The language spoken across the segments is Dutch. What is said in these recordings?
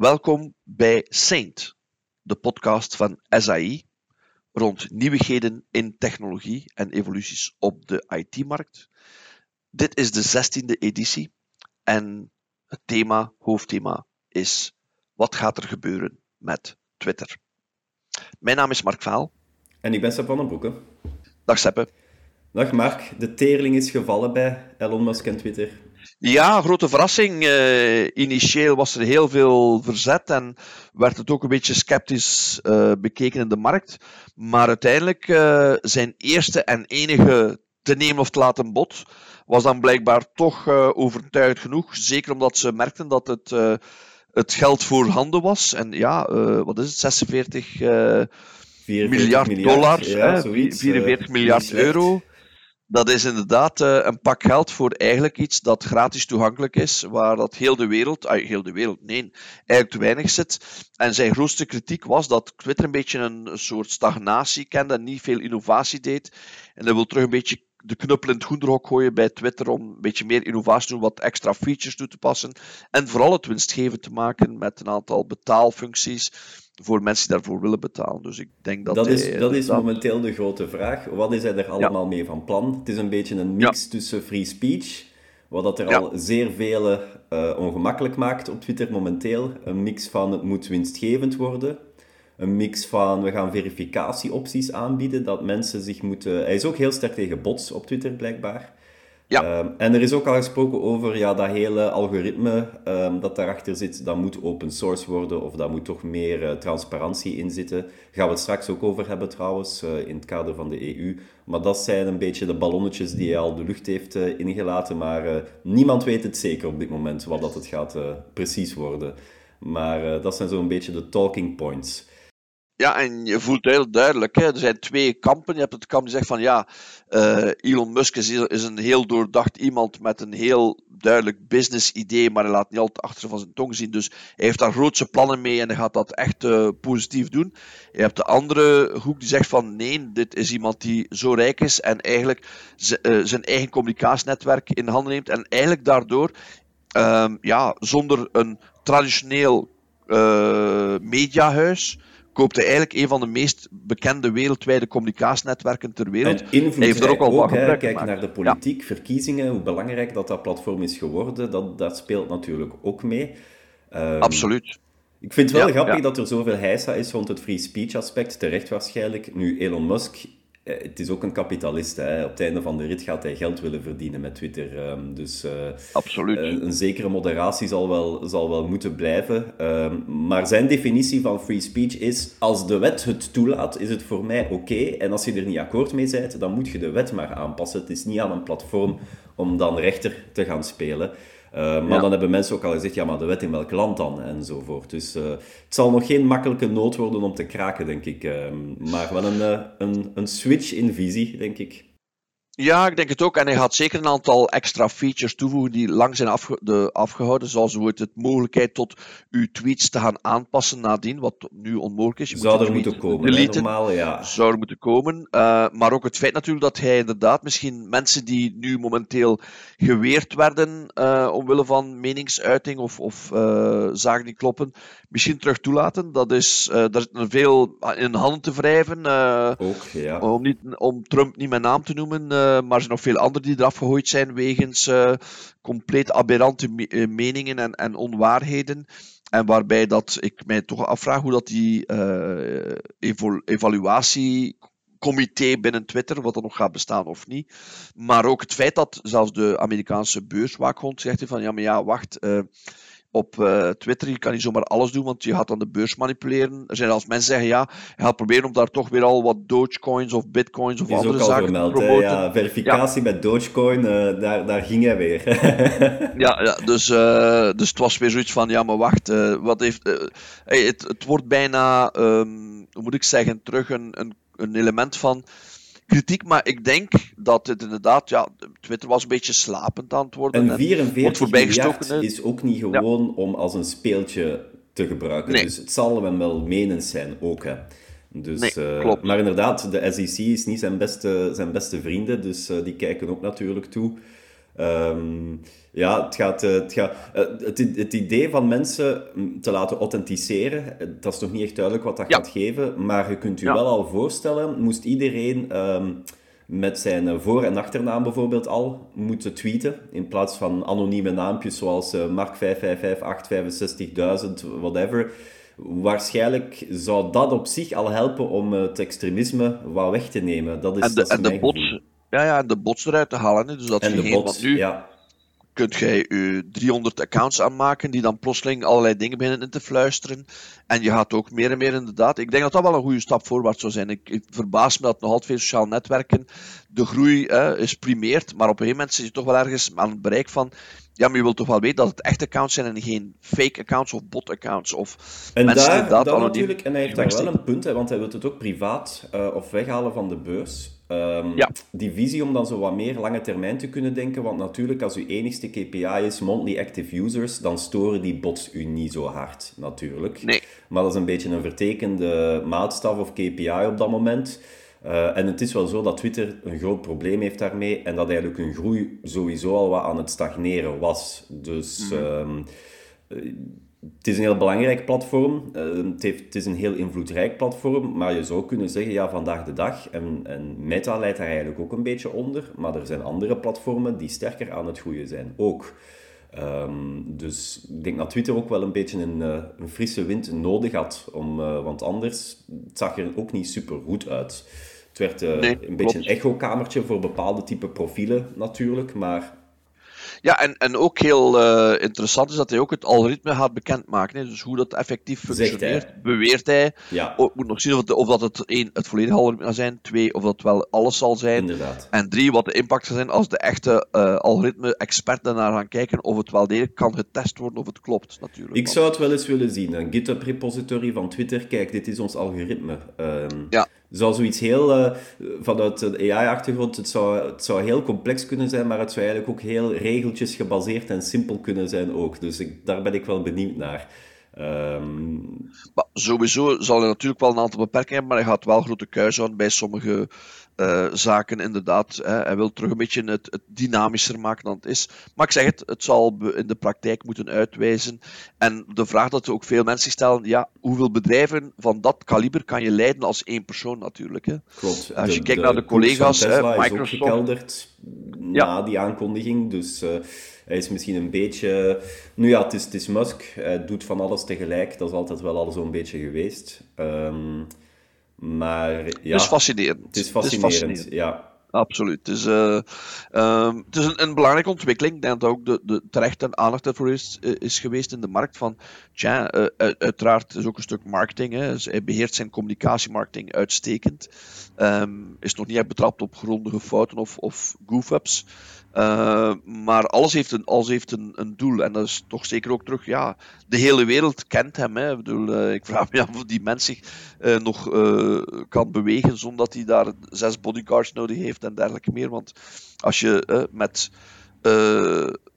Welkom bij Saint, de podcast van SAI rond nieuwigheden in technologie en evoluties op de IT-markt. Dit is de zestiende editie en het thema, hoofdthema, is wat gaat er gebeuren met Twitter? Mijn naam is Mark Vaal. En ik ben Sepp van den Broeke. Dag Seppe. Dag Mark, de teerling is gevallen bij Elon Musk en Twitter. Ja, grote verrassing. Uh, initieel was er heel veel verzet en werd het ook een beetje sceptisch uh, bekeken in de markt. Maar uiteindelijk uh, zijn eerste en enige te nemen of te laten bod was dan blijkbaar toch overtuigend genoeg. Zeker omdat ze merkten dat het, het geld voorhanden was. En ja, wat is het? 46 miljard, miljard, dollar, ja, 44 miljard euro dat is inderdaad uh, een pak geld voor eigenlijk iets dat gratis toegankelijk is, waar dat heel de wereld, heel de wereld, nee, eigenlijk te weinig zit. En zijn grootste kritiek was dat Twitter een beetje een, soort stagnatie kende en niet veel innovatie deed. En hij wil terug een beetje de knuppel in het goederhok gooien bij Twitter om een beetje meer innovatie te doen, wat extra features toe te passen. En vooral het winstgevend te maken met een aantal betaalfuncties voor mensen die daarvoor willen betalen. Dus ik denk dat dat is, dat is momenteel de grote vraag. Wat is hij er allemaal mee van plan? Het is een beetje een mix tussen free speech, wat dat er al zeer vele uh, ongemakkelijk maakt op Twitter momenteel. Een mix van het moet winstgevend worden. Een mix van we gaan verificatieopties aanbieden, dat mensen zich moeten... Hij is ook heel sterk tegen bots op Twitter, blijkbaar. Ja. Ehm, en er is ook al gesproken over ja, dat hele algoritme um, dat daarachter zit, dat moet open source worden of daar moet toch meer uh, transparantie in zitten. Daar gaan we het straks ook over hebben trouwens, uh, in het kader van de EU. Maar dat zijn een beetje de ballonnetjes die hij al de lucht heeft uh, ingelaten. Maar niemand weet het zeker op dit moment, wat dat het gaat precies worden. Maar dat zijn zo'n beetje de talking points. Ja, en je voelt heel duidelijk, hè, er zijn twee kampen. Je hebt het kamp die zegt van ja, uh, Elon Musk is, is, een heel doordacht iemand met een heel duidelijk business idee, maar hij laat niet altijd achter van zijn tong zien. Dus hij heeft daar grootse plannen mee en hij gaat dat echt uh, positief doen. Je hebt de andere hoek die zegt van nee, dit is iemand die zo rijk is en eigenlijk uh, zijn eigen communicatienetwerk in handen neemt en eigenlijk daardoor um, ja, zonder een traditioneel mediahuis koopt hij eigenlijk een van de meest bekende wereldwijde communicatienetwerken ter wereld. En invloed hij heeft er ook al wat Kijk naar de politiek, verkiezingen, hoe belangrijk dat dat platform is geworden, dat, dat speelt natuurlijk ook mee. Um, Absoluut. Ik vind het wel grappig dat er zoveel heisa is rond het free speech aspect, terecht waarschijnlijk. Nu, Elon Musk het is ook een kapitalist. Hè. Op het einde van de rit gaat hij geld willen verdienen met Twitter. Ehm, dus uh, Absoluut. Een, een, zekere moderatie zal wel, zal wel moeten blijven. Um, maar zijn definitie van free speech is: als de wet het toelaat, is het voor mij oké. En als je er niet akkoord mee bent, dan moet je de wet maar aanpassen. Het is niet aan een platform om dan rechter te gaan spelen. Uh, maar dan hebben mensen ook al gezegd, ja, maar de wet in welk land dan? Enzovoort. Dus uh, het zal nog geen makkelijke nood worden om te kraken, denk ik. Uh, maar wel een, een, een switch in visie, denk ik. Ja, ik denk het ook. En hij gaat zeker een aantal extra features toevoegen die lang zijn afge de, afgehouden. Zoals het, het mogelijkheid tot uw tweets te gaan aanpassen nadien, wat nu onmogelijk is. Je Zou er moeten komen, hè, normaal, ja. Zou er moeten komen. Uh, maar ook het feit natuurlijk dat hij inderdaad misschien mensen die nu momenteel geweerd werden uh, omwille van meningsuiting of, of uh, zaken die kloppen, misschien terug toelaten. Dat is, daar zit er veel in handen te wrijven. ook, ja. om, niet, om Trump niet mijn naam te noemen. Eh, maar er zijn nog veel anderen die eraf gegooid zijn wegens uh, compleet aberrante eh, meningen en, en, onwaarheden. En waarbij dat ik mij toch afvraag hoe dat die evalu evaluatiecomité binnen Twitter, wat er nog gaat bestaan of niet. Maar ook het feit dat zelfs de Amerikaanse beurswaakhond zegt van ja, maar ja, wacht op uh, Twitter. Je kan niet zomaar alles doen, want je gaat dan de beurs manipuleren. Er zijn als mensen zeggen, ja, je gaat proberen om daar toch weer al wat Dogecoins of Bitcoins of andere zaken vermeld, te promoten. Ja, verificatie ja. met Dogecoin, uh, daar, daar ging hij weer. ja, ja dus, uh, dus het was weer zoiets van, ja, maar wacht, wat heeft... het, het wordt bijna, um, hoe moet ik zeggen, terug een, een, een element van kritiek, maar ik denk dat het inderdaad, ja, Twitter was een beetje slapend aan het worden. En 44 miljard is ook niet gewoon om als een speeltje te gebruiken. Dus het zal hem wel menens zijn ook, hè. Dus, nee, uh, klopt. Maar inderdaad, de SEC is niet zijn beste, zijn beste vrienden, dus uh, die kijken ook natuurlijk toe. Ehm, ja, het, gaat, eh, het, gaat, eh, het, het, idee van mensen te laten authenticeren, eh, dat is nog niet echt duidelijk wat dat gaat geven, maar je kunt je wel al voorstellen, moest iedereen um, met zijn voor- en achternaam bijvoorbeeld al moeten tweeten, in plaats van anonieme naampjes zoals uh, Mark555865.000, whatever. Waarschijnlijk zou dat op zich al helpen om het extremisme wat weg te nemen. Dat is, en de, dat is en de bots, ja, ja, de bots eruit te halen. Dus dat en de bots, nu ja. kunt jij je 300 accounts aanmaken die dan plotseling allerlei dingen beginnen in te fluisteren. En je gaat ook meer en meer inderdaad. Ik denk dat dat wel een goede stap voorwaarts zou zijn. Ik, ik verbaas me dat nog altijd veel sociale netwerken de groei hè, is primeert, maar op een gegeven moment zit je toch wel ergens aan het bereik van ja, maar je wilt toch wel weten dat het echte accounts zijn en geen fake accounts of bot accounts of en mensen daar, daar natuurlijk, en hij heeft daar wel een punt, hè, want hij wil het ook privaat uh, of weghalen van de beurs. Um, ja. Die visie om dan zo wat meer lange termijn te kunnen denken, want natuurlijk als uw enigste KPI is monthly active users, dan storen die bots u niet zo hard, natuurlijk. Nee. Maar dat is een beetje een vertekende maatstaf of KPI op dat moment. Uh, en het is wel zo dat Twitter een groot probleem heeft daarmee en dat eigenlijk hun groei sowieso al wat aan het stagneren was. Dus mm -hmm. Het is een heel belangrijk platform, uh, het, heeft, het is een heel invloedrijk platform, maar je zou kunnen zeggen, ja, vandaag de dag, en, en Meta leidt daar eigenlijk ook een beetje onder, maar er zijn andere platformen die sterker aan het groeien zijn, ook. Um, dus ik denk dat Twitter ook wel een beetje een, uh, een frisse wind nodig had, om, uh, want anders het zag er ook niet super goed uit. Het werd uh, nee, een beetje een echokamertje voor bepaalde type profielen natuurlijk, maar... Ja, en, en ook heel uh, interessant is dat hij ook het algoritme gaat bekendmaken. Hè? Dus hoe dat effectief functioneert, hij. beweert hij. Ja. Moet nog zien of, het, of dat het één, het volledige algoritme zal zijn. Twee, of dat wel alles zal zijn. Inderdaad. En drie, wat de impact zal zijn als de echte uh, algoritme-experten naar gaan kijken of het wel degelijk kan getest worden of het klopt, natuurlijk. Ik zou het wel eens willen zien. Een GitHub-repository van Twitter. Kijk, dit is ons algoritme. Um, ja zou zoiets heel, uh, vanuit de AI-achtergrond, het zou, het zou heel complex kunnen zijn, maar het zou eigenlijk ook heel regeltjes gebaseerd en simpel kunnen zijn ook. Dus ik, daar ben ik wel benieuwd naar. Um... Maar sowieso zal hij natuurlijk wel een aantal beperkingen hebben, maar hij gaat wel grote kuis houden bij sommige uh, zaken, inderdaad. Hè. Hij wil terug een beetje het, het, dynamischer maken dan het is. Maar ik zeg het, het zal in de praktijk moeten uitwijzen. En de vraag dat ook veel mensen stellen, ja, hoeveel bedrijven van dat kaliber kan je leiden als één persoon natuurlijk. Hè? Klopt. Als je de, kijkt de naar de collega's, hè, is Microsoft. ook gekelderd Ja. na die aankondiging, dus... Uh, hij is misschien een beetje... Nu ja, het is, het is Musk. Hij doet van alles tegelijk. Dat is altijd wel al zo'n beetje geweest. Um, maar ja... Het is fascinerend. Het is fascinerend, ja. Absoluut. Het is, uh, um, het is een, een, belangrijke ontwikkeling. Ik denk dat ook de, de terechte aandacht ervoor is, is geweest in de markt. Van, tja, uh, uiteraard is ook een stuk marketing. Hè. Dus hij beheert zijn communicatiemarketing uitstekend. Um, is nog niet echt betrapt op grondige fouten of, of goof-ups. Uh, maar alles heeft, een, alles heeft een, een, doel. En dat is toch zeker ook terug. Ja, de hele wereld kent hem. Hè. Ik, bedoel, uh, ik vraag me af of die mens zich uh, nog kan bewegen zonder dat hij daar zes bodyguards nodig heeft en dergelijke meer. Want als je met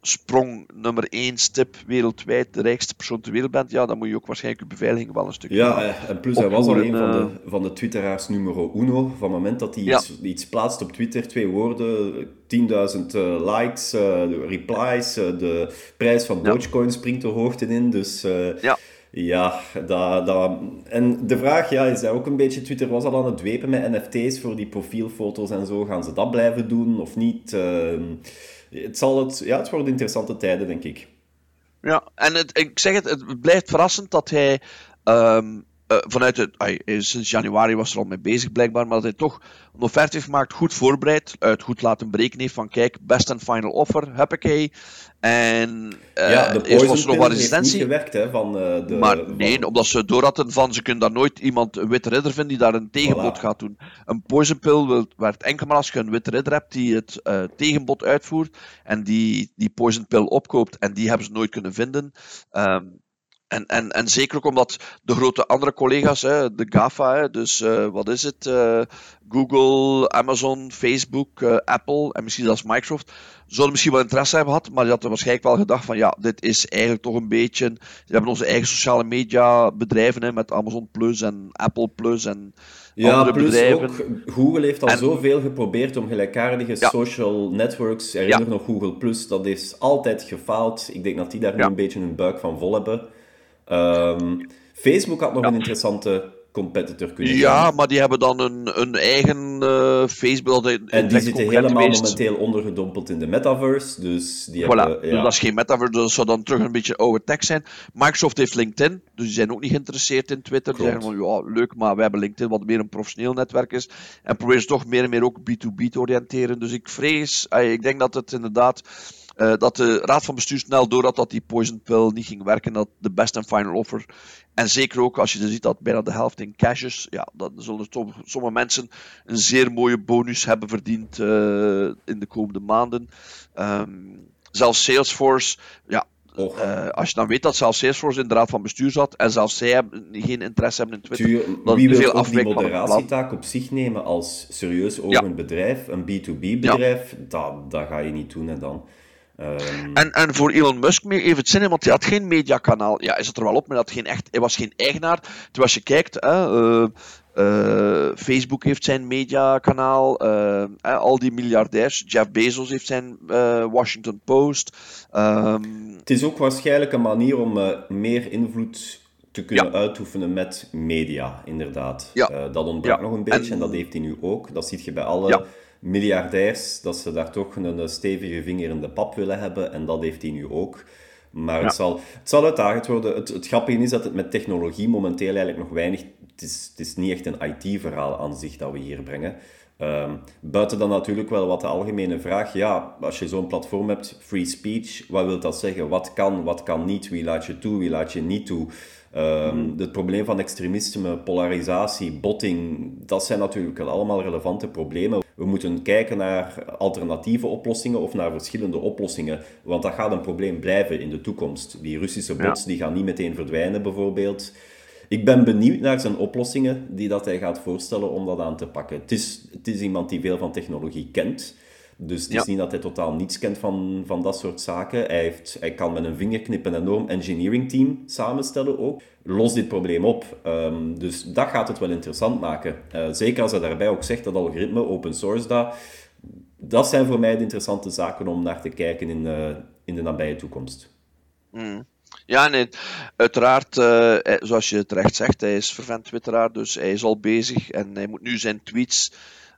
sprong nummer 1 stip wereldwijd de rijkste persoon ter wereld bent, ja, dan moet je ook waarschijnlijk je beveiliging wel een stukje Ja, en plus hij was al een van de, van de twitteraars nummer uno. Van het moment dat hij ja. iets, iets plaatst op Twitter, twee woorden, 10.000 uh, likes, uh, replies, uh, de prijs van Dogecoin ja. springt de hoogte in. Dus ja. ja, dat, dat... En de vraag ja, is dat ook een beetje... Twitter was al aan het dwepen met NFT's voor die profielfoto's en zo. Gaan ze dat blijven doen of niet? Ehm, het, zal het, ja, het worden interessante tijden, denk ik. Ja, en het, ik zeg het, het blijft verrassend dat hij uh, vanuit het, ay, sinds januari was er al mee bezig blijkbaar, maar dat hij toch een offerte heeft gemaakt, goed voorbereid, uit goed laten breken heeft van kijk, best and final offer, huppakee. En uh, ja, de eerst was er nog wat resistentie. niet gewerkt, hè, van uh, de... Maar van... nee, omdat ze door hadden van ze kunnen daar nooit iemand, een witte ridder vinden die daar een tegenbod Voilà. gaat doen. Een poison pill werkt enkel maar als je een witte ridder hebt die het uh, tegenbod uitvoert en die die poison pill opkoopt en die hebben ze nooit kunnen vinden. Um, en, en, en zeker ook omdat de grote andere collega's, hè, de GAFA, hè, dus uh, wat is het? Uh, Google, Amazon, Facebook, uh, Apple en misschien zelfs Microsoft, zouden misschien wel interesse hebben gehad, maar die hadden waarschijnlijk wel gedacht van ja, dit is eigenlijk toch een beetje... We hebben onze eigen sociale media bedrijven hè, met Amazon Plus en Apple Plus en ja, plus bedrijven. Ook, Google heeft al zoveel geprobeerd om gelijkaardige social networks. Herinner ja. nog Google Plus, dat is altijd gefaald. Ik denk dat die daar nu een beetje een buik van vol hebben. Um, Facebook had nog een interessante competitor kunnen Ja, maar die hebben dan een, een eigen uh, Facebook. En die zitten helemaal momenteel ondergedompeld in de metaverse. Dus, die voilà. hebben, dus ja. dus dat is geen metaverse, dat zou dan terug een beetje oude tech zijn. Microsoft heeft LinkedIn, dus die zijn ook niet geïnteresseerd in Twitter. Die zeggen van, ja, leuk, maar we hebben LinkedIn wat meer een professioneel netwerk is. En proberen ze toch meer en meer ook B2B te oriënteren. Dus ik vrees, ik denk dat het inderdaad uh, dat de raad van bestuur snel doorhad dat die poison pill niet ging werken. Dat de best and final offer. En zeker ook als je ziet dat bijna de helft in cash is. Ja, dan zullen sommige mensen een zeer mooie bonus hebben verdiend uh, in de komende maanden. Um, zelfs Salesforce, ja, uh, als je dan weet dat zelfs Salesforce in de raad van bestuur zat en zelfs zij hebben, geen interesse hebben in Twitter. Tuur, dan wie wil veel ook die moderatietaak op zich nemen als serieus ogend ja. bedrijf, een B2B bedrijf, ja. dat, dat ga je niet doen hè, dan. Um... En, en voor Elon Musk even het zin, want hij had geen mediakanaal. Ja, is het er wel op, maar hij, had geen echt, hij was geen eigenaar. Terwijl als je kijkt, hè, uh, uh, Facebook heeft zijn mediakanaal, uh, al die miljardairs. Jeff Bezos heeft zijn Washington Post. Um... Het is ook waarschijnlijk een manier om meer invloed te kunnen ja. uitoefenen met media, inderdaad. Ja. dat ontbrak nog een beetje en... en... dat heeft hij nu ook. Dat zie je bij alle miljardairs, dat ze daar toch een stevige vinger in de pap willen hebben. En dat heeft hij nu ook. Maar het, zal, het zal uitdagend worden. Het, het grappige is dat het met technologie momenteel eigenlijk nog weinig... Het is, het is niet echt een IT-verhaal aan zich dat we hier brengen. Um, buiten dan natuurlijk wel wat de algemene vraag. Ja, als je zo'n platform hebt, free speech, wat wil dat zeggen? Wat kan, wat kan niet? Wie laat je toe, wie laat je niet toe? Um, het probleem van extremisme, polarisatie, botting, dat zijn natuurlijk allemaal relevante problemen. We moeten kijken naar alternatieve oplossingen of naar verschillende oplossingen, want dat gaat een probleem blijven in de toekomst. Die Russische bots die gaan niet meteen verdwijnen, bijvoorbeeld. Ik ben benieuwd naar zijn oplossingen die dat hij gaat voorstellen om dat aan te pakken. Het is, het is iemand die veel van technologie kent. Dus het is niet dat hij totaal niets kent van, van dat soort zaken. Hij, heeft, hij kan met een vingerknip een enorm engineering team samenstellen ook. Los dit probleem op. Um, dus dat gaat het wel interessant maken. Uh, zeker als hij daarbij ook zegt dat algoritme, open source, dat, dat zijn voor mij de interessante zaken om naar te kijken in, uh, in de nabije toekomst. Mm. Ja, nee, uiteraard, uh, zoals je terecht zegt, hij is vervent twitteraar, dus hij is al bezig en hij moet nu zijn tweets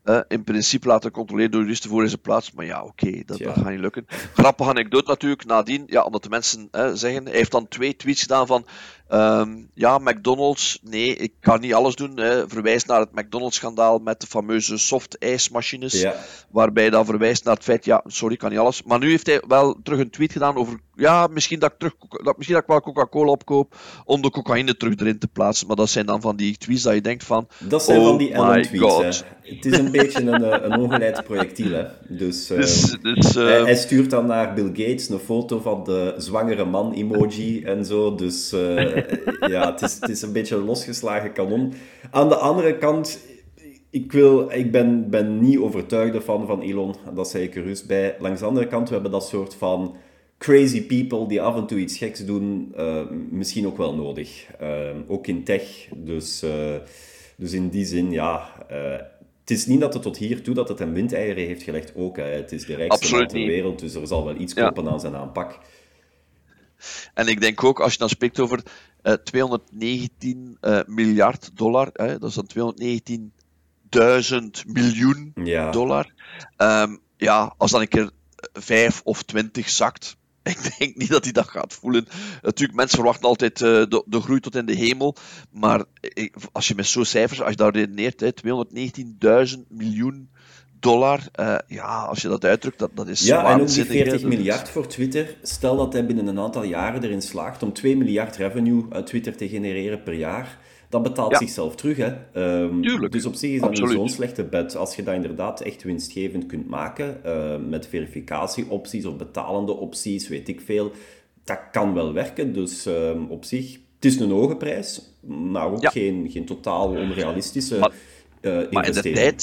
uh, in principe laten controleren door juristen voor zijn plaats. Maar ja, oké, okay, dat, dat, gaat niet lukken. Grappige anekdote natuurlijk, nadien, ja, omdat de mensen uh, zeggen, hij heeft dan twee tweets gedaan van Um, ja, McDonald's, nee, ik kan niet alles doen. Hè. Verwijst naar het McDonald's-schandaal met de fameuze soft-ijsmachines. Ja. Waarbij dan verwijst naar het feit, ja, sorry, ik kan niet alles. Maar nu heeft hij wel terug een tweet gedaan over, ja, misschien dat ik, terug, dat, misschien dat ik wel Coca-Cola opkoop om de cocaïne terug erin te plaatsen. Maar dat zijn dan van die tweets dat je denkt van, Dat zijn oh van die Ellen-tweets, Het is een beetje een, eh, een ongeleid projectiel, hè. Dus, uh, dus, dus uh, hij, hij, stuurt dan naar Bill Gates een foto van de zwangere man-emoji en zo, dus... Uh, ja, het is, het is een beetje een losgeslagen kanon. Aan de andere kant, ik, wil, ik ben, ben niet overtuigd ervan van Elon, dat zei ik er rust bij. Langs de andere kant, we hebben dat soort van crazy people die af en toe iets geks doen, uh, misschien ook wel nodig. Uh, ook in tech. Dus, uh, dus in die zin, ja. het is niet dat het tot hier toe dat het een windeieren heeft gelegd ook. Hè. Het is de rijkste ter wereld, dus er zal wel iets kloppen ja. aan zijn aanpak. En ik denk ook, als je dan spreekt over uh, 219 uh, miljard dollar, hè, dat is dan 219.000 miljoen ja. dollar. Um, ja, als dan een keer 5 of 20 zakt, ik denk niet dat hij dat gaat voelen. Natuurlijk, mensen verwachten altijd uh, de, de, groei tot in de hemel. Maar als je met zo'n cijfers, als je daar redeneert, 219.000 miljoen dollar. Uh, ja, als je dat uitdrukt, dat, dat is Ja, en ook die 40 miljard voor Twitter. Stel dat hij binnen een aantal jaren erin slaagt om 2 miljard revenue uit Twitter te genereren per jaar. Dat betaalt ja. zichzelf terug. Hè. Um, dus op zich is dat Absoluut. niet zo'n slechte bet. Als je dat inderdaad echt winstgevend kunt maken, uh, met verificatieopties of betalende opties, weet ik veel, dat kan wel werken. Dus um, op zich, het is een hoge prijs, maar ook ja. geen, geen totaal onrealistische maar, uh, maar in de tijd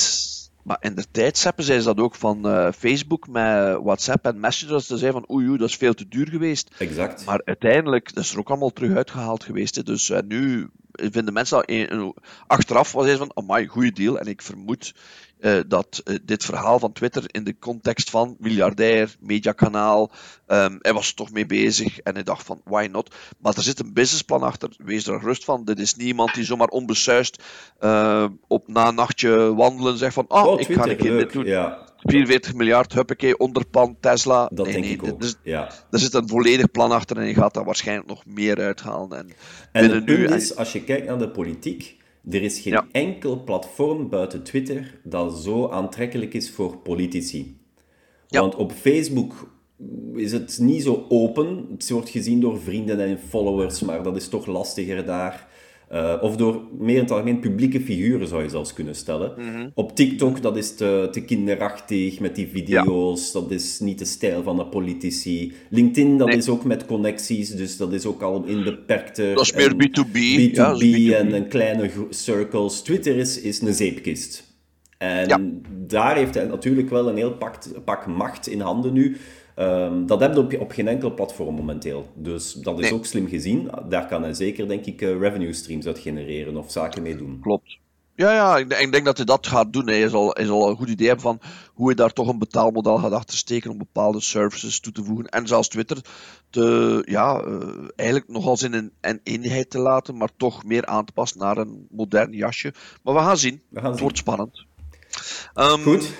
maar in de tijd zeiden ze dat ook van uh, Facebook met WhatsApp en Messenger. Ze zeiden van oei, oei, dat is veel te duur geweest. Exact. Maar uiteindelijk dat is er ook allemaal terug uitgehaald geweest. Hè. Dus uh, nu vinden mensen dat achteraf was hij van, amai, goede deal. En ik vermoed uh, dat uh, dit verhaal van Twitter in de context van miljardair, mediakanaal, um, hij was er toch mee bezig en hij dacht van, why not? Maar er zit een businessplan achter, wees er rust van. Dit is niemand die zomaar onbesuist uh, op na een nachtje wandelen zegt van, ah, oh, ik ga een keer dit doen. Ja. 44 miljard, huppakee, onderpan, Tesla. Dat nee, denk nee, ik ook. Ja. Er zit een volledig plan achter en je gaat daar waarschijnlijk nog meer uithalen. En, en het punt nu, is, als je kijkt naar de politiek, er is geen enkel platform buiten Twitter dat zo aantrekkelijk is voor politici. Want op Facebook is het niet zo open. Het wordt gezien door vrienden en followers, maar dat is toch lastiger daar. Uh, of door meer in het algemeen publieke figuren zou je zelfs kunnen stellen. Mhm. Op TikTok, dat is te, te kinderachtig met die video's. Dat is niet de stijl van de politici. LinkedIn, dat is ook met connecties, dus dat is ook al in beperkte... Dat is meer B2B. B2B, en, en, kleine circles. Twitter is, is een zeepkist. En daar heeft hij natuurlijk wel een heel pak, pak macht in handen nu. Um, dat heb je op, op, geen enkel platform momenteel. Dus dat is ook slim gezien. Daar kan hij zeker, denk ik, uh, revenue streams uit genereren of zaken mee doen. Klopt. Ja, ja ik, denk, ik denk dat hij dat gaat doen. Hij zal, hij zal een goed idee hebben van hoe hij daar toch een betaalmodel gaat achtersteken om bepaalde services toe te voegen. En zelfs Twitter te, ja, uh, eigenlijk nogal in een, een eenheid te laten, maar toch meer aan te passen naar een modern jasje. Maar we gaan zien. We gaan het zien. wordt spannend. Um, goed.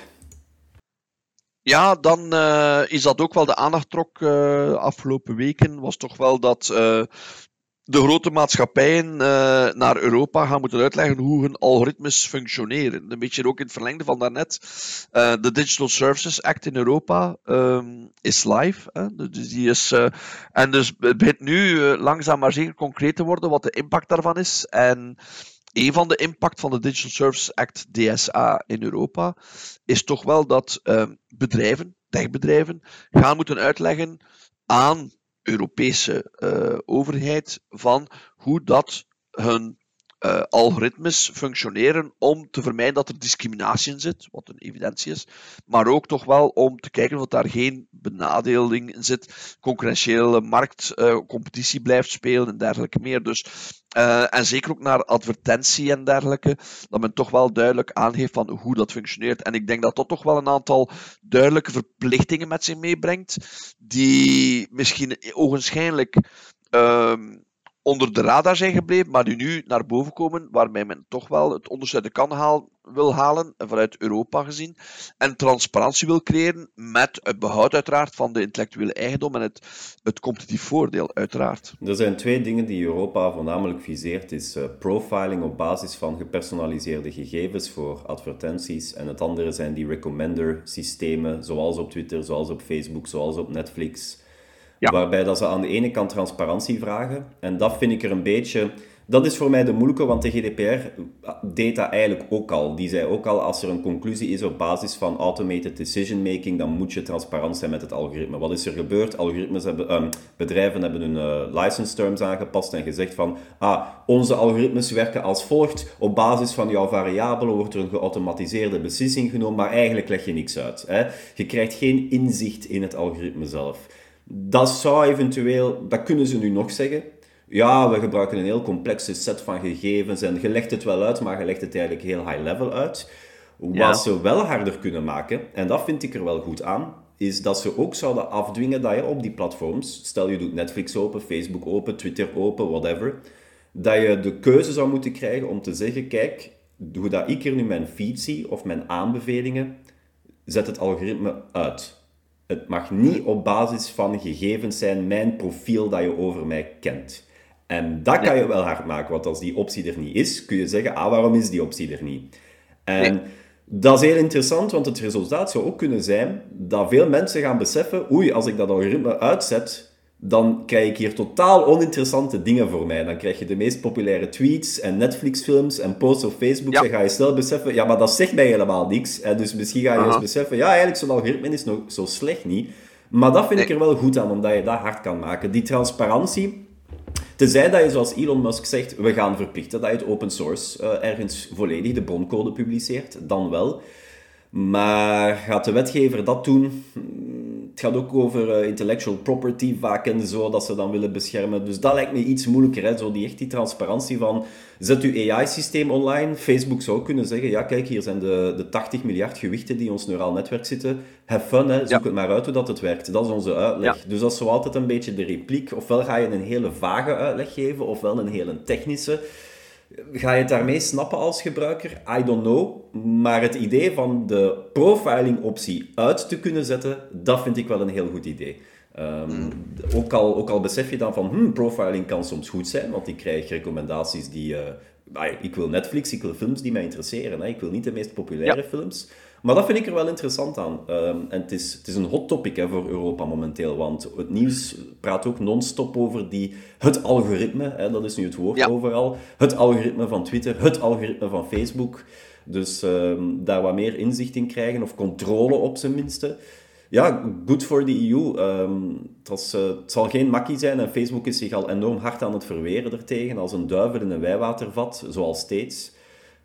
Ja, dan uh, is dat ook wel de aandacht trok uh, afgelopen weken. Was toch wel dat uh, de grote maatschappijen naar Europa gaan moeten uitleggen hoe hun algoritmes functioneren. Een beetje ook in het verlengde van daarnet. de Digital Services Act in Europa um, is live. Hè? Dus die is, en dus het begint nu langzaam maar zeker concreet te worden wat de impact daarvan is. En een van de impact van de Digital Services Act DSA in Europa is toch wel dat uh, bedrijven, techbedrijven, gaan moeten uitleggen aan Europese uh, overheid van hoe dat hun uh, algoritmes functioneren om te vermijden dat er discriminatie in zit, wat een evidentie is, maar ook toch wel om te kijken of daar geen benadeling in zit, concurrentiële marktcompetitie uh, blijft spelen en dergelijke meer. Dus, uh, en zeker ook naar advertentie en dergelijke, dat men toch wel duidelijk aangeeft van hoe dat functioneert. En ik denk dat dat toch wel een aantal duidelijke verplichtingen met zich meebrengt, die misschien ogenschijnlijk uh, onder de radar zijn gebleven, maar die nu naar boven komen, waarmee men toch wel het onderste uit de kan haal, wil halen, vanuit Europa gezien, en transparantie wil creëren met het behoud uiteraard van de intellectuele eigendom en het, het competitief voordeel uiteraard. Er zijn twee dingen die Europa voornamelijk viseert, is uh, profiling op basis van gepersonaliseerde gegevens voor advertenties, en het andere zijn die recommender systemen, zoals op Twitter, zoals op Facebook, zoals op Netflix, Waarbij dat ze aan de ene kant transparantie vragen. En dat vind ik er een beetje... Dat is voor mij de moeilijke, want de GDPR deed dat eigenlijk ook al. Die zei ook al, als er een conclusie is op basis van automated decision making, dan moet je transparant zijn met het algoritme. Wat is er gebeurd? Algoritmes hebben, um, bedrijven hebben hun uh, license terms aangepast en gezegd van, ah, onze algoritmes werken als volgt. Op basis van jouw variabelen wordt er een geautomatiseerde beslissing genomen, maar eigenlijk leg je niks uit. Hè? Je krijgt geen inzicht in het algoritme zelf. Dat zou eventueel, dat kunnen ze nu nog zeggen. Ja, we gebruiken een heel complexe set van gegevens en je legt het wel uit, maar je legt het eigenlijk heel high level uit. Wat ze wel harder kunnen maken, en dat vind ik er wel goed aan, is dat ze ook zouden afdwingen dat je op die platforms, stel je doet Netflix open, Facebook open, Twitter open, whatever, dat je de keuze zou moeten krijgen om te zeggen, kijk, hoe dat ik er nu mijn feed zie of mijn aanbevelingen, zet het algoritme uit. Het mag niet op basis van gegevens zijn, mijn profiel dat je over mij kent. En dat kan je wel hard maken, want als die optie er niet is, kun je zeggen, ah, waarom is die optie er niet? En dat is heel interessant, want het resultaat zou ook kunnen zijn dat veel mensen gaan beseffen, oei, als ik dat algoritme uitzet, dan krijg ik hier totaal oninteressante dingen voor mij. Dan krijg je de meest populaire tweets en Netflix-films en posts op Facebook. Dan ga je snel beseffen, ja, maar dat zegt mij helemaal niks. En dus misschien ga je eens beseffen, ja, eigenlijk zo'n algoritme is nog zo slecht niet. Maar dat vind ik er wel goed aan, omdat je dat hard kan maken. Die transparantie, Tenzij dat je, zoals Elon Musk zegt, we gaan verplichten dat je het open source uh, ergens volledig de broncode publiceert, dan wel. Maar gaat de wetgever dat doen? Het gaat ook over uh, intellectual property vaak en zo, dat ze dan willen beschermen. Dus dat lijkt me iets moeilijker, hè? Zo die, echt die transparantie van, zet uw AI-systeem online. Facebook zou kunnen zeggen, ja kijk, hier zijn de, de 80 miljard gewichten die in ons neuraal netwerk zitten. Have fun, hè? zoek het maar uit hoe dat het werkt. Dat is onze uitleg. Dus dat is zo altijd een beetje de repliek. Ofwel ga je een hele vage uitleg geven, ofwel een hele technische. Ga je het daarmee snappen als gebruiker? I don't know. Maar het idee van de profiling-optie uit te kunnen zetten, dat vind ik wel een heel goed idee. Ehm, hmm. ook, al, ook al besef je dan van, hmm, profiling kan soms goed zijn, want ik krijg recommendaties die... Uh, ik wil Netflix, ik wil films die mij interesseren. Hè. Ik wil niet de meest populaire films. Maar dat vind ik er wel interessant aan. Ehm, en het is, het is een hot topic hè, voor Europa momenteel, want het nieuws praat ook non-stop over die, het algoritme, hè, dat is nu het woord overal. Het algoritme van Twitter, het algoritme van Facebook. Dus ehm, daar wat meer inzicht in krijgen, of controle op zijn minste. Ja, good for the EU. Um, het, uh, het, zal geen makkie zijn en Facebook is zich al enorm hard aan het verweren ertegen, als een duivel in een wijwatervat, zoals steeds.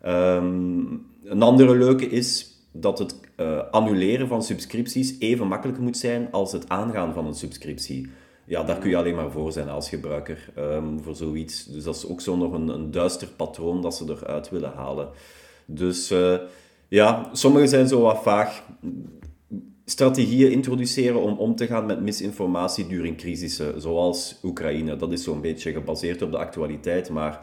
een andere leuke is, dat het uh, annuleren van subscripties even makkelijk moet zijn als het aangaan van een subscriptie. Ja, daar kun je alleen maar voor zijn als gebruiker um, voor zoiets. Dus dat is ook zo nog een, een duister patroon dat ze eruit willen halen. Dus uh, ja, sommige zijn zo wat vaag. Strategieën introduceren om om te gaan met misinformatie during crisissen, zoals Oekraïne. Dat is zo'n beetje gebaseerd op de actualiteit, maar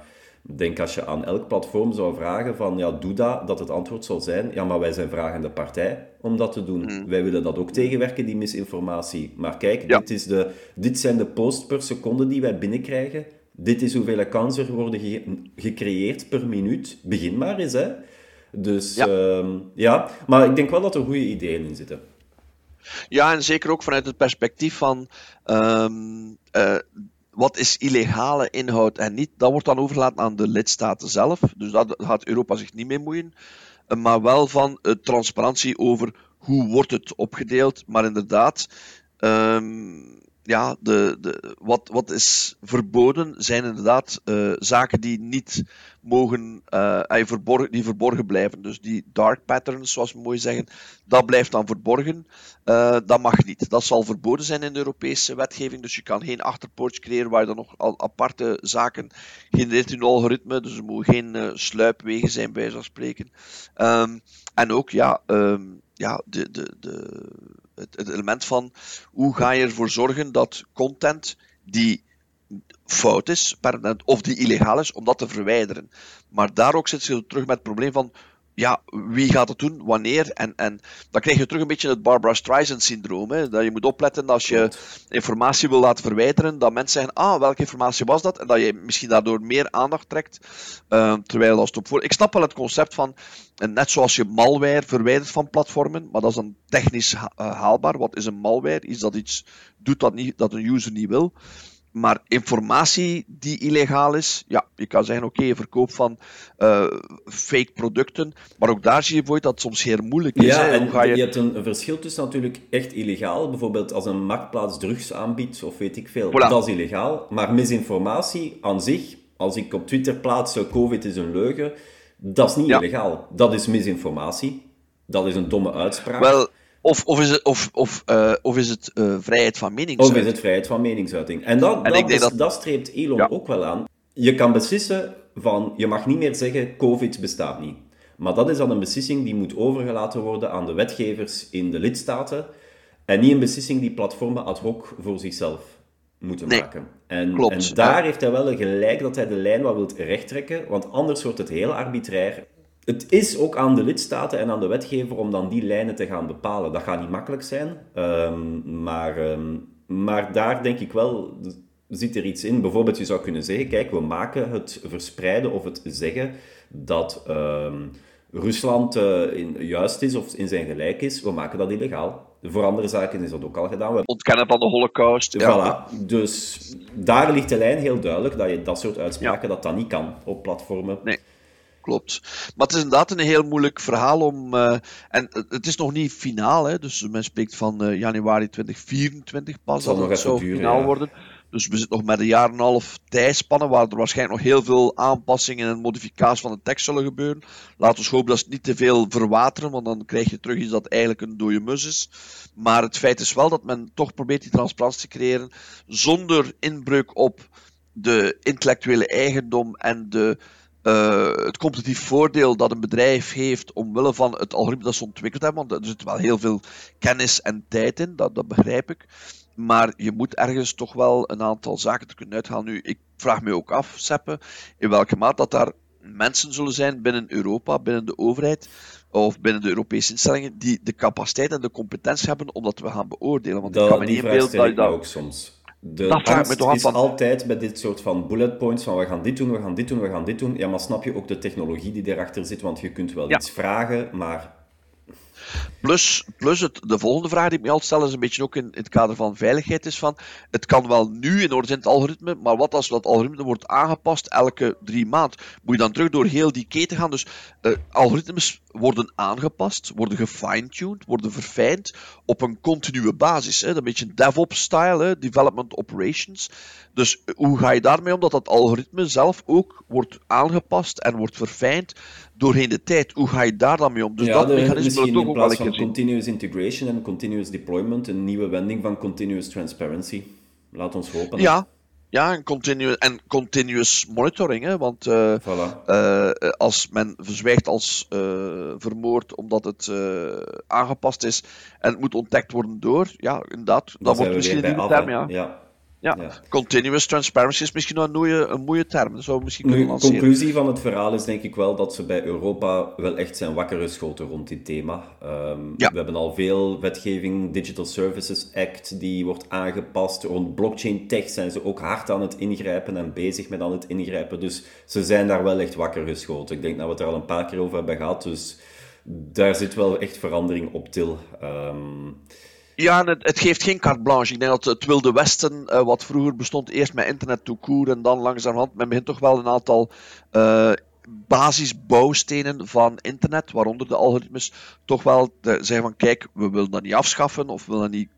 denk als je aan elk platform zou vragen van, ja, doe dat, dat het antwoord zal zijn, ja, maar wij zijn vragende partij om dat te doen. Mm. Wij willen dat ook tegenwerken, die misinformatie. Maar kijk, dit, is de, dit zijn de posts per seconde die wij binnenkrijgen. Dit is hoeveel kansen er worden gecreëerd per minuut. Begin maar eens, hè. Dus ja. Ehm, ja, maar ik denk wel dat er goede ideeën in zitten. Ja, en zeker ook vanuit het perspectief van ehm, eh, wat is illegale inhoud en niet, dat wordt dan overgelaten aan de lidstaten zelf. Dus daar gaat Europa zich niet mee moeien. Eh, maar wel van uh, transparantie over hoe wordt het opgedeeld. Maar inderdaad, um, ja, de, de, wat, wat is verboden zijn inderdaad uh, zaken die niet mogen, uh, verborgen, die verborgen blijven. Dus die dark patterns, zoals we mooi zeggen, dat blijft dan verborgen. Uh, dat mag niet. Dat zal verboden zijn in de Europese wetgeving. Dus je kan geen achterpoortje creëren waar je dan nog al aparte zaken genereert in een algoritme. Dus er mogen geen sluipwegen zijn, bij zo'n spreken. Um, en ook, ja, um, ja de, de, de het, element van hoe ga je ervoor zorgen dat content die fout is, of die illegaal is, om dat te verwijderen. Maar daar ook zit je terug met het probleem van ja, wie gaat het doen, wanneer? En, en dan krijg je terug een beetje het Barbara Streisand-syndroom. Dat je moet opletten als je informatie wil laten verwijderen, dat mensen zeggen, ah, welke informatie was dat? En dat je misschien daardoor meer aandacht trekt, uh, terwijl als het op voor... Ik snap wel het concept van, en net zoals je malware verwijdert van platformen, maar dat is dan technisch eh, haalbaar. Wat is een malware? Is dat iets doet dat, niet, dat een user niet wil? Maar informatie die illegaal is, ja, je kan zeggen, oké, je verkoopt van uh, fake producten, maar ook daar zie je voor dat het soms heel moeilijk is. Ja, je... je... hebt een, verschil tussen natuurlijk echt illegaal, bijvoorbeeld als een marktplaats drugs aanbiedt, of weet ik veel, dat is illegaal. Maar misinformatie aan zich, als ik op Twitter plaats, COVID is een leugen, dat is niet illegaal. Dat is misinformatie. Dat is een domme uitspraak. Wel, of, of is het, of, of, uh, of is het uh, vrijheid van meningsuiting? Of is het vrijheid van meningsuiting? En dat, en dat, dat... dat streept Elon ja. ook wel aan. Je kan beslissen van, je mag niet meer zeggen, COVID bestaat niet. Maar dat is dan een beslissing die moet overgelaten worden aan de wetgevers in de lidstaten. En niet een beslissing die platformen ad hoc voor zichzelf moeten nee, maken. En, klopt. en daar heeft hij wel gelijk dat hij de lijn wat wil rechttrekken, want anders wordt het heel arbitrair het is ook aan de lidstaten en aan de wetgever om dan die lijnen te gaan bepalen. Dat gaat niet makkelijk zijn, um, maar, um, maar daar denk ik wel, zit er iets in. Bijvoorbeeld, je zou kunnen zeggen, kijk, we maken het verspreiden of het zeggen dat um, Rusland uh, in, juist is of in zijn gelijk is, we maken dat illegaal. Voor andere zaken is dat ook al gedaan. We ontkennen van de holocaust. Voilà. Dus daar ligt de lijn heel duidelijk, dat je dat soort uitspraken, dat dat niet kan op platformen. Nee klopt. Maar het is inderdaad een heel moeilijk verhaal om. Uh, en het is nog niet finaal, hè, dus men spreekt van uh, januari 2024 pas. dat het zou finaal worden. Dus we zitten nog met een jaar en een half tijdspannen waar er waarschijnlijk nog heel veel aanpassingen en modificaties van de tekst zullen gebeuren. Laten we hopen dat ze niet te veel verwateren, want dan krijg je terug iets dat eigenlijk een dode mus is. Maar het feit is wel dat men toch probeert die transparantie te creëren zonder inbreuk op de intellectuele eigendom en de uh, het competitief voordeel dat een bedrijf heeft omwille van het algoritme dat ze ontwikkeld hebben, want er zit wel heel veel kennis en tijd in, dat, dat begrijp ik. Maar je moet ergens toch wel een aantal zaken te kunnen uithalen. Nu, ik vraag me ook af, Seppe, in welke mate dat daar mensen zullen zijn binnen Europa, binnen de overheid of binnen de Europese instellingen, die de capaciteit en de competentie hebben om dat te gaan beoordelen. Want dat, ik kan me niet inbeelden dat je dat... ook soms. De dat angst is van... altijd bij dit soort van bullet points van we gaan dit doen, we gaan dit doen, we gaan dit doen. Ja, maar snap je ook de technologie die erachter zit? Want je kunt wel iets vragen, maar Plus, plus het, de volgende vraag die ik me altijd stel, is een beetje ook in, het kader van veiligheid, is van, het kan wel nu in orde zijn het algoritme, maar wat als dat algoritme wordt aangepast elke drie maanden? Moet je dan terug door heel die keten gaan? Dus uh, algoritmes worden aangepast, worden gefine-tuned, worden verfijnd op een continue basis. Hè? Een beetje DevOps-style, development operations. Dus eh, hoe ga je daarmee om dat dat algoritme zelf ook wordt aangepast en wordt verfijnd doorheen de tijd? Hoe ga je daar dan mee om? Dus dat mechanisme wil ook wel van continuous integration en continuous deployment, een nieuwe wending van continuous transparency. Laat ons hopen. Ja, ja, en, continu en continuous monitoring. Hè, want uh, voilà. uh, als men verzwijgt als uh, vermoord omdat het aangepast is en het moet ontdekt worden door, ja, inderdaad, dan, dan wordt misschien een nieuwe term. Ja. ja. Ja, continuous transparency is misschien nog een mooie, een mooie term. Dat zou misschien kunnen De conclusie van het verhaal is denk ik wel dat ze bij Europa wel echt zijn wakker geschoten rond dit thema. Um, ja. We hebben al veel wetgeving, Digital Services Act, die wordt aangepast. Rond blockchain tech zijn ze ook hard aan het ingrijpen en bezig met aan het ingrijpen. Dus ze zijn daar wel echt wakker geschoten. Ik denk dat we het er al een paar keer over hebben gehad. Dus daar zit wel echt verandering op til. Um, ja, het, het, geeft geen carte blanche. Ik denk dat het Wilde Westen, uh, wat vroeger bestond, eerst met internet to court en dan langzamerhand, men begint toch wel een aantal uh, basisbouwstenen van internet, waaronder de algoritmes, toch wel te zeggen van kijk, we willen dat niet afschaffen of we willen dat niet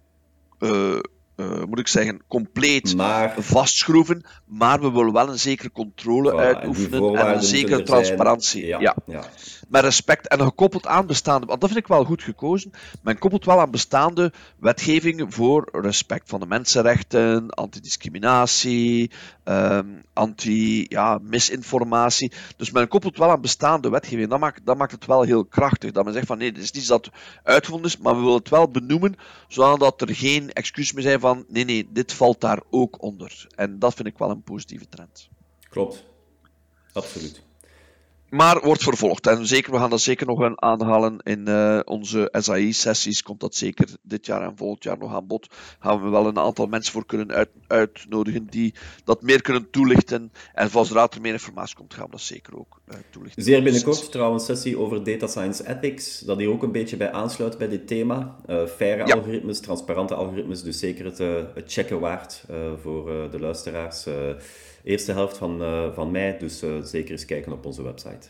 uh, uh, moet ik zeggen, compleet vastschroeven. Maar we willen wel een zekere controle uitoefenen en, een zekere transparantie. Ja, ja. ja, Met respect en gekoppeld aan bestaande, want dat vind ik wel goed gekozen. Men koppelt wel aan bestaande wetgeving voor respect van de mensenrechten, antidiscriminatie, um, anti-misinformatie. dus men koppelt wel aan bestaande wetgeving. Dat maakt, dat maakt het wel heel krachtig. Dat men zegt van nee, dit is niet dat uitgevonden is, maar we willen het wel benoemen, zodat er geen excuus meer zijn van nee, nee, dit valt daar ook onder. En dat vind ik wel een positieve trend. Klopt. Absoluut. Maar wordt vervolgd. En zeker, we gaan dat zeker nog aanhalen in uh, onze SAI-sessies. Komt dat zeker dit jaar en volgend jaar nog aan bod. Gaan we wel een aantal mensen voor kunnen uit, uitnodigen die dat meer kunnen toelichten. En zodra er meer informatie komt, gaan we dat zeker ook uh, toelichten. Zeer binnenkort trouwens een sessie over data science ethics. Dat hier ook een beetje bij aansluit bij dit thema. Uh, faire algoritmes, transparante algoritmes. Dus zeker het, het checken waard voor de luisteraars eerste helft van, uh, van mei. Dus uh, zeker eens kijken op onze website.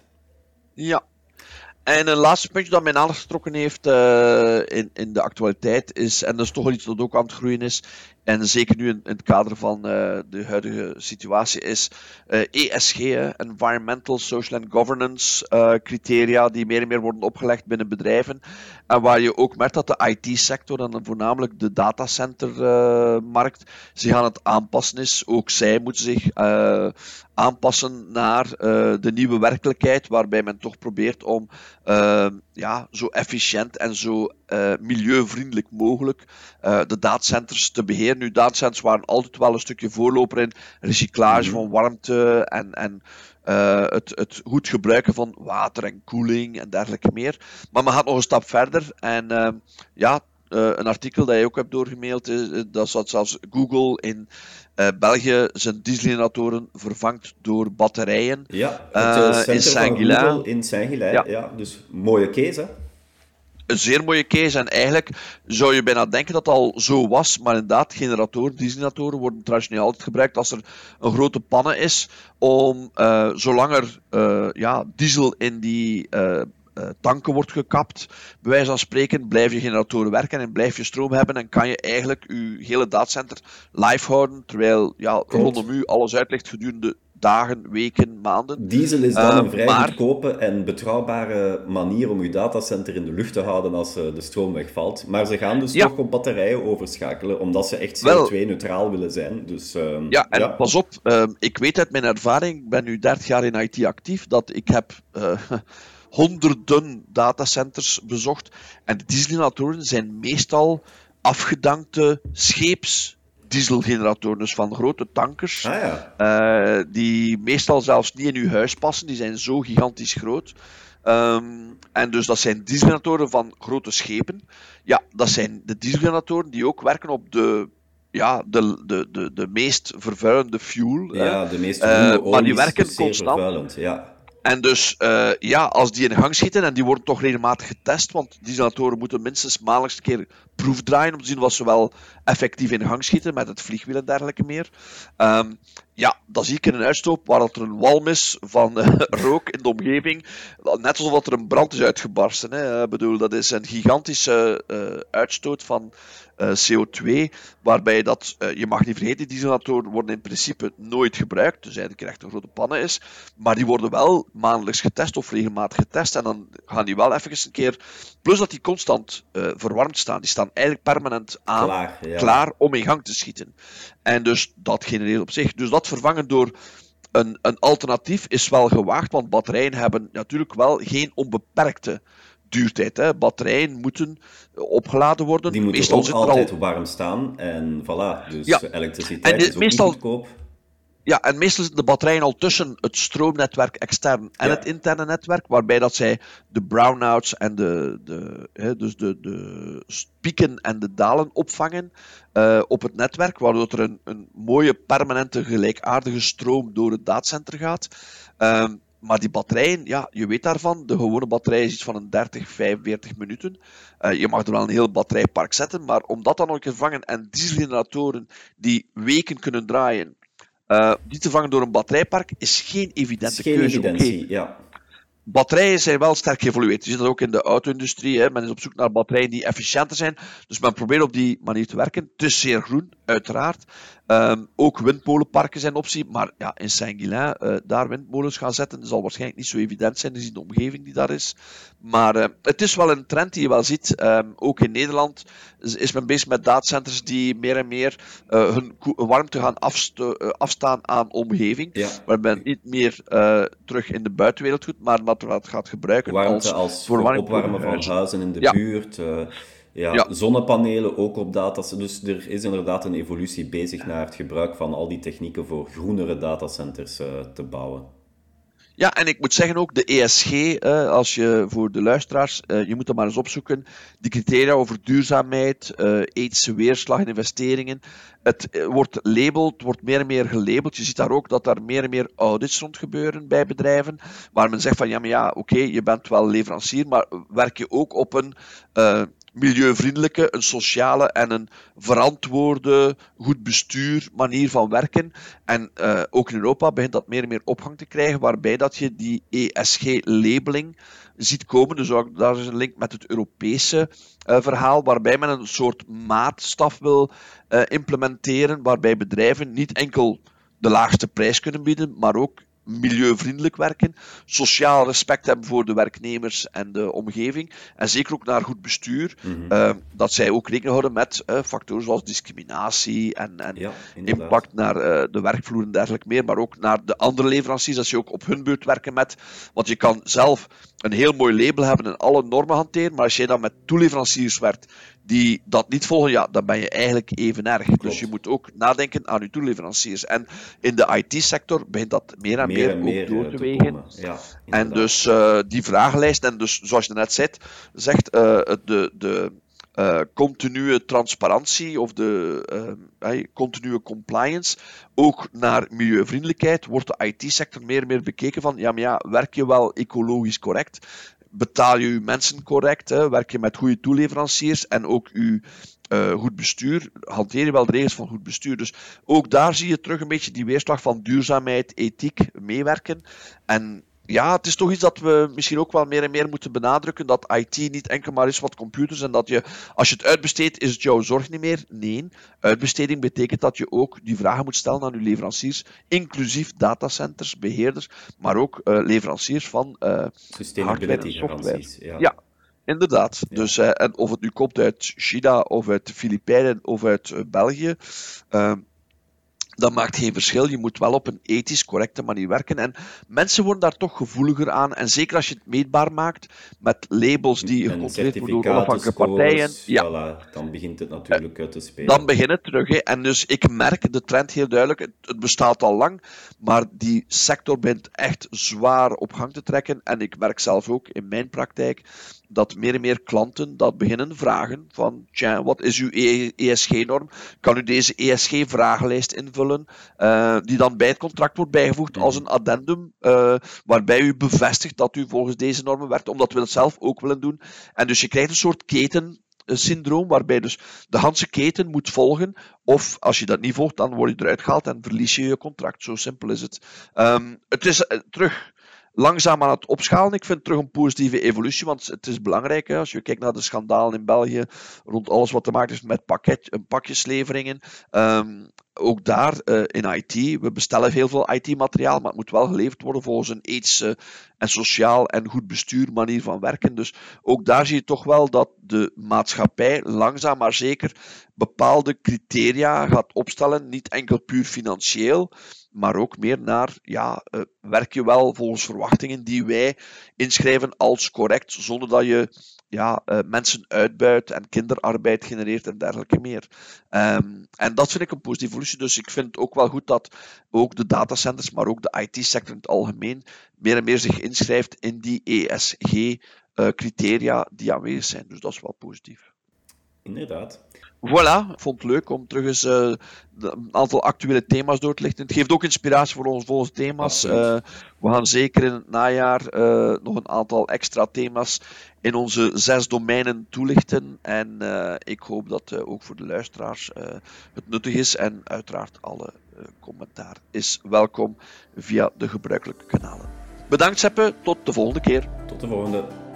En een laatste puntje dat mijn aandacht getrokken heeft uh, in, in de actualiteit is, en dat is toch wel iets dat ook aan het groeien is, en zeker nu in, het kader van uh, de huidige situatie is ESG, Environmental, Social and Governance criteria, die meer en meer worden opgelegd binnen bedrijven. En waar je ook merkt dat de IT-sector en voornamelijk de datacentermarkt zich aan het aanpassen is. Ook zij moeten zich aanpassen naar de nieuwe werkelijkheid, waarbij men toch probeert om ja, zo efficiënt en zo milieuvriendelijk mogelijk de datacenters te beheren nu, datacenters waren altijd wel een stukje voorloper in recyclage mhm. van warmte en, en het, het goed gebruiken van water en koeling en dergelijke meer. Maar men gaat nog een stap verder en uh, ja, uh, een artikel dat je ook hebt doorgemaild, dat zat zelfs Google in België zijn dieselgeneratoren vervangt door batterijen. Ja, het in Saint-Gilles. In Saint-Gilles, ja. ja. Dus mooie case, hè? een zeer mooie case. En eigenlijk zou je bijna denken dat het al zo was. Maar inderdaad, generatoren, dieselgeneratoren worden traditioneel altijd gebruikt als er een grote pannen is. Om, uh, zolang er uh, ja, diesel in die uh, tanken wordt gekapt, bij wijze van spreken, blijf je generatoren werken en blijf je stroom hebben en kan je eigenlijk je hele datacenter live houden, terwijl ja, rondom u alles uitlegt gedurende dagen, weken, maanden. Diesel is dan een ehm, vrij maar... goedkope en betrouwbare manier om je datacenter in de lucht te houden als uh, de stroom wegvalt. Maar ze gaan dus toch op batterijen overschakelen, omdat ze echt CO2-neutraal willen zijn. Dus, uh, ja, en pas op, uh, ik weet uit mijn ervaring, ik ben nu 30 jaar in IT actief, dat ik heb eh, honderden datacenters bezocht. En de dieselgeneratoren zijn meestal afgedankte scheeps dieselgeneratoren, dus van grote tankers, ah, ja. uh, die meestal zelfs niet in uw huis passen. Die zijn zo gigantisch groot. Um, en dus dat zijn dieselgeneratoren van grote schepen. Ja, dat zijn de dieselgeneratoren die ook werken op de ja, de, de, de, de meest vervuilende fuel. Ja, de meest uh, Maar die werken constant. Ja. En dus, uh, ja, als die in gang schieten, en die worden toch regelmatig getest, want dieselatoren moeten minstens maandelijks keer proefdraaien om te zien wat ze wel effectief in gang schieten met het vliegwiel en dergelijke meer. Um, ja, dan zie ik in een uitstoop waar er een walm is van uh, rook in de omgeving. Net alsof er een brand is uitgebarsten. Hè. Ik bedoel, dat is een gigantische uh, uitstoot van uh, CO2, waarbij dat, je mag niet vergeten, dieselatoren worden in principe nooit gebruikt, dus eigenlijk echt een grote pannen is, maar die worden wel maandelijks getest of regelmatig getest en dan gaan die wel even een keer, plus dat die constant verwarmd staan, die staan eigenlijk permanent aan, klaar, ja. klaar om in gang te schieten. En dus dat genereert op zich, dus dat vervangen door een, een alternatief is wel gewaagd, want batterijen hebben natuurlijk wel geen onbeperkte duurtijd. Hè. Batterijen moeten opgeladen worden. Die moeten meestal ook altijd al... warm staan. En voilà, dus ja. elektriciteit en, is ook meestal... goedkoop. Ja, en meestal zitten de batterijen al tussen het stroomnetwerk extern en het interne netwerk, waarbij dat zij de brownouts en de, de, hè, dus de, de pieken en de dalen opvangen uh, op het netwerk, waardoor er een, een mooie permanente gelijkaardige stroom door het datacenter gaat. Uh, maar die batterijen, ja, je weet daarvan, de gewone batterij is iets van een 30, 45 minuten. Uh, je mag er wel een heel batterijpark zetten, maar om dat dan ook te vervangen en dieselgeneratoren die weken kunnen draaien, die te vangen door een batterijpark, is geen evidente geen keuze. Evidentie, okay. ja batterijen zijn wel sterk geëvolueerd. Je ziet dat ook in de auto-industrie. Men is op zoek naar batterijen die efficiënter zijn. Dus men probeert op die manier te werken. Het is zeer groen, uiteraard. Um, ook windmolenparken zijn optie. Maar ja, in Saint-Guilain, uh, daar windmolens gaan zetten, zal waarschijnlijk niet zo evident zijn gezien de omgeving die daar is. Maar uh, het is wel een trend die je wel ziet. Um, ook in Nederland is men bezig met datacenters die meer en meer uh, hun warmte gaan afstaan aan omgeving. Ja. Waar men niet meer terug in de buitenwereld doet, maar wat gaat gebruiken Warmte als, als voor opwarmen van huizen in de ja. buurt. Uh, ja, ja, zonnepanelen ook op data. Dus er is inderdaad een evolutie bezig naar het gebruik van al die technieken voor groenere datacenters uh, te bouwen. Ja, en ik moet zeggen ook de ESG, uh, als je voor de luisteraars, uh, je moet dat maar eens opzoeken, die criteria over duurzaamheid, uh, ethische weerslag in investeringen, het wordt labeled, wordt meer en meer gelabeld. Je ziet daar ook dat er meer en meer audits rond gebeuren bij bedrijven, waar men zegt van ja, maar ja, oké, je bent wel leverancier, maar werk je ook op een milieuvriendelijke, een sociale en een verantwoorde, goed bestuur manier van werken. En uh, ook in Europa begint dat meer en meer opgang te krijgen, waarbij dat je die ESG-labeling ziet komen. Dus ook, daar is een link met het Europese uh, verhaal, waarbij men een soort maatstaf wil uh, implementeren, waarbij bedrijven niet enkel de laagste prijs kunnen bieden, maar ook milieuvriendelijk werken, sociaal respect hebben voor de werknemers en de omgeving, en zeker ook naar goed bestuur, mm -hmm. uh, dat zij ook rekening houden met uh, factoren zoals discriminatie en, en ja, impact naar uh, de werkvloer en dergelijke meer, maar ook naar de andere leveranciers, dat ze ook op hun beurt werken met, want je kan zelf een heel mooi label hebben en alle normen hanteren, maar als jij dan met toeleveranciers werkt die dat niet volgen, ja, dan ben je eigenlijk even erg. Klopt. Dus je moet ook nadenken aan je toeleveranciers. En in de IT-sector begint dat meer en meer, meer, ook door te, wegen. Ja, en dus uh, die vragenlijst, en dus zoals je net zei, zegt, uh, de, de uh, continue transparantie of de uh, continue compliance, ook naar milieuvriendelijkheid, wordt de IT-sector meer en meer bekeken van, ja, maar ja, werk je wel ecologisch correct? Betaal je je mensen correct, hè, werk je met goede toeleveranciers en ook je uh, goed bestuur, hanteer je wel de regels van goed bestuur. Dus ook daar zie je terug een beetje die weerslag van duurzaamheid, ethiek meewerken. En ja, het is toch iets dat we misschien ook wel meer en meer moeten benadrukken. Dat IT niet enkel maar is wat computers en dat je, als je het uitbesteedt, is het jouw zorg niet meer. Nee, uitbesteding betekent dat je ook die vragen moet stellen aan je leveranciers, inclusief datacenters, beheerders, maar ook uh, leveranciers van uh, hardware en software. Ja. ja. Inderdaad. Dus, uh, en of het nu komt uit China of uit de Filipijnen of uit België, dat maakt geen verschil. Je moet wel op een ethisch correcte manier werken. En mensen worden daar toch gevoeliger aan. En zeker als je het meetbaar maakt met labels die gecontroleerd worden door onafhankelijke partijen. Ja. dan begint het natuurlijk uit te spelen. Dan begint het terug. Hè. En dus ik merk de trend heel duidelijk. Het, het bestaat al lang, maar die sector begint echt zwaar op gang te trekken. En ik merk zelf ook in mijn praktijk dat meer en meer klanten dat beginnen vragen van, tja, wat is uw ESG-norm? Kan u deze ESG-vragenlijst invullen, uh, die dan bij het contract wordt bijgevoegd als een addendum, uh, waarbij u bevestigt dat u volgens deze normen werkt, omdat we dat zelf ook willen doen. En dus je krijgt een soort keten syndroom, waarbij dus de Hanse keten moet volgen. Of als je dat niet volgt, dan word je eruit gehaald en verlies je je contract. Zo simpel is het. Um, het is uh, terug langzaam aan het opschalen. Ik vind het terug een positieve evolutie, want het is belangrijk. Hè, als je kijkt naar de schandalen in België rond alles wat te maken heeft met pakket, pakjesleveringen. Um, ook daar uh, in IT, we bestellen heel veel IT-materiaal, maar het moet wel geleverd worden volgens een ethische en sociaal en goed bestuur manier van werken. Dus ook daar zie je toch wel dat de maatschappij langzaam maar zeker bepaalde criteria gaat opstellen, niet enkel puur financieel, maar ook meer naar, ja, uh, werk je wel volgens verwachtingen die wij inschrijven als correct, zonder dat je ja, uh, mensen uitbuit en kinderarbeid genereert en dergelijke meer. Um, en dat vind ik een positieve evolutie. Dus ik vind het ook wel goed dat ook de datacenters, maar ook de IT-sector in het algemeen, meer en meer zich inschrijft in die ESG-criteria uh, die aanwezig zijn. Dus dat is wel positief. Inderdaad. Voilà, ik vond het leuk om terug eens uh, een aantal actuele thema's door te lichten. Het geeft ook inspiratie voor onze volgende thema's. Uh, we gaan zeker in het najaar uh, nog een aantal extra thema's in onze zes domeinen toelichten. En ik hoop dat ook voor de luisteraars het nuttig is. En uiteraard alle commentaar is welkom via de gebruikelijke kanalen. Bedankt Seppe, tot de volgende keer. Tot de volgende.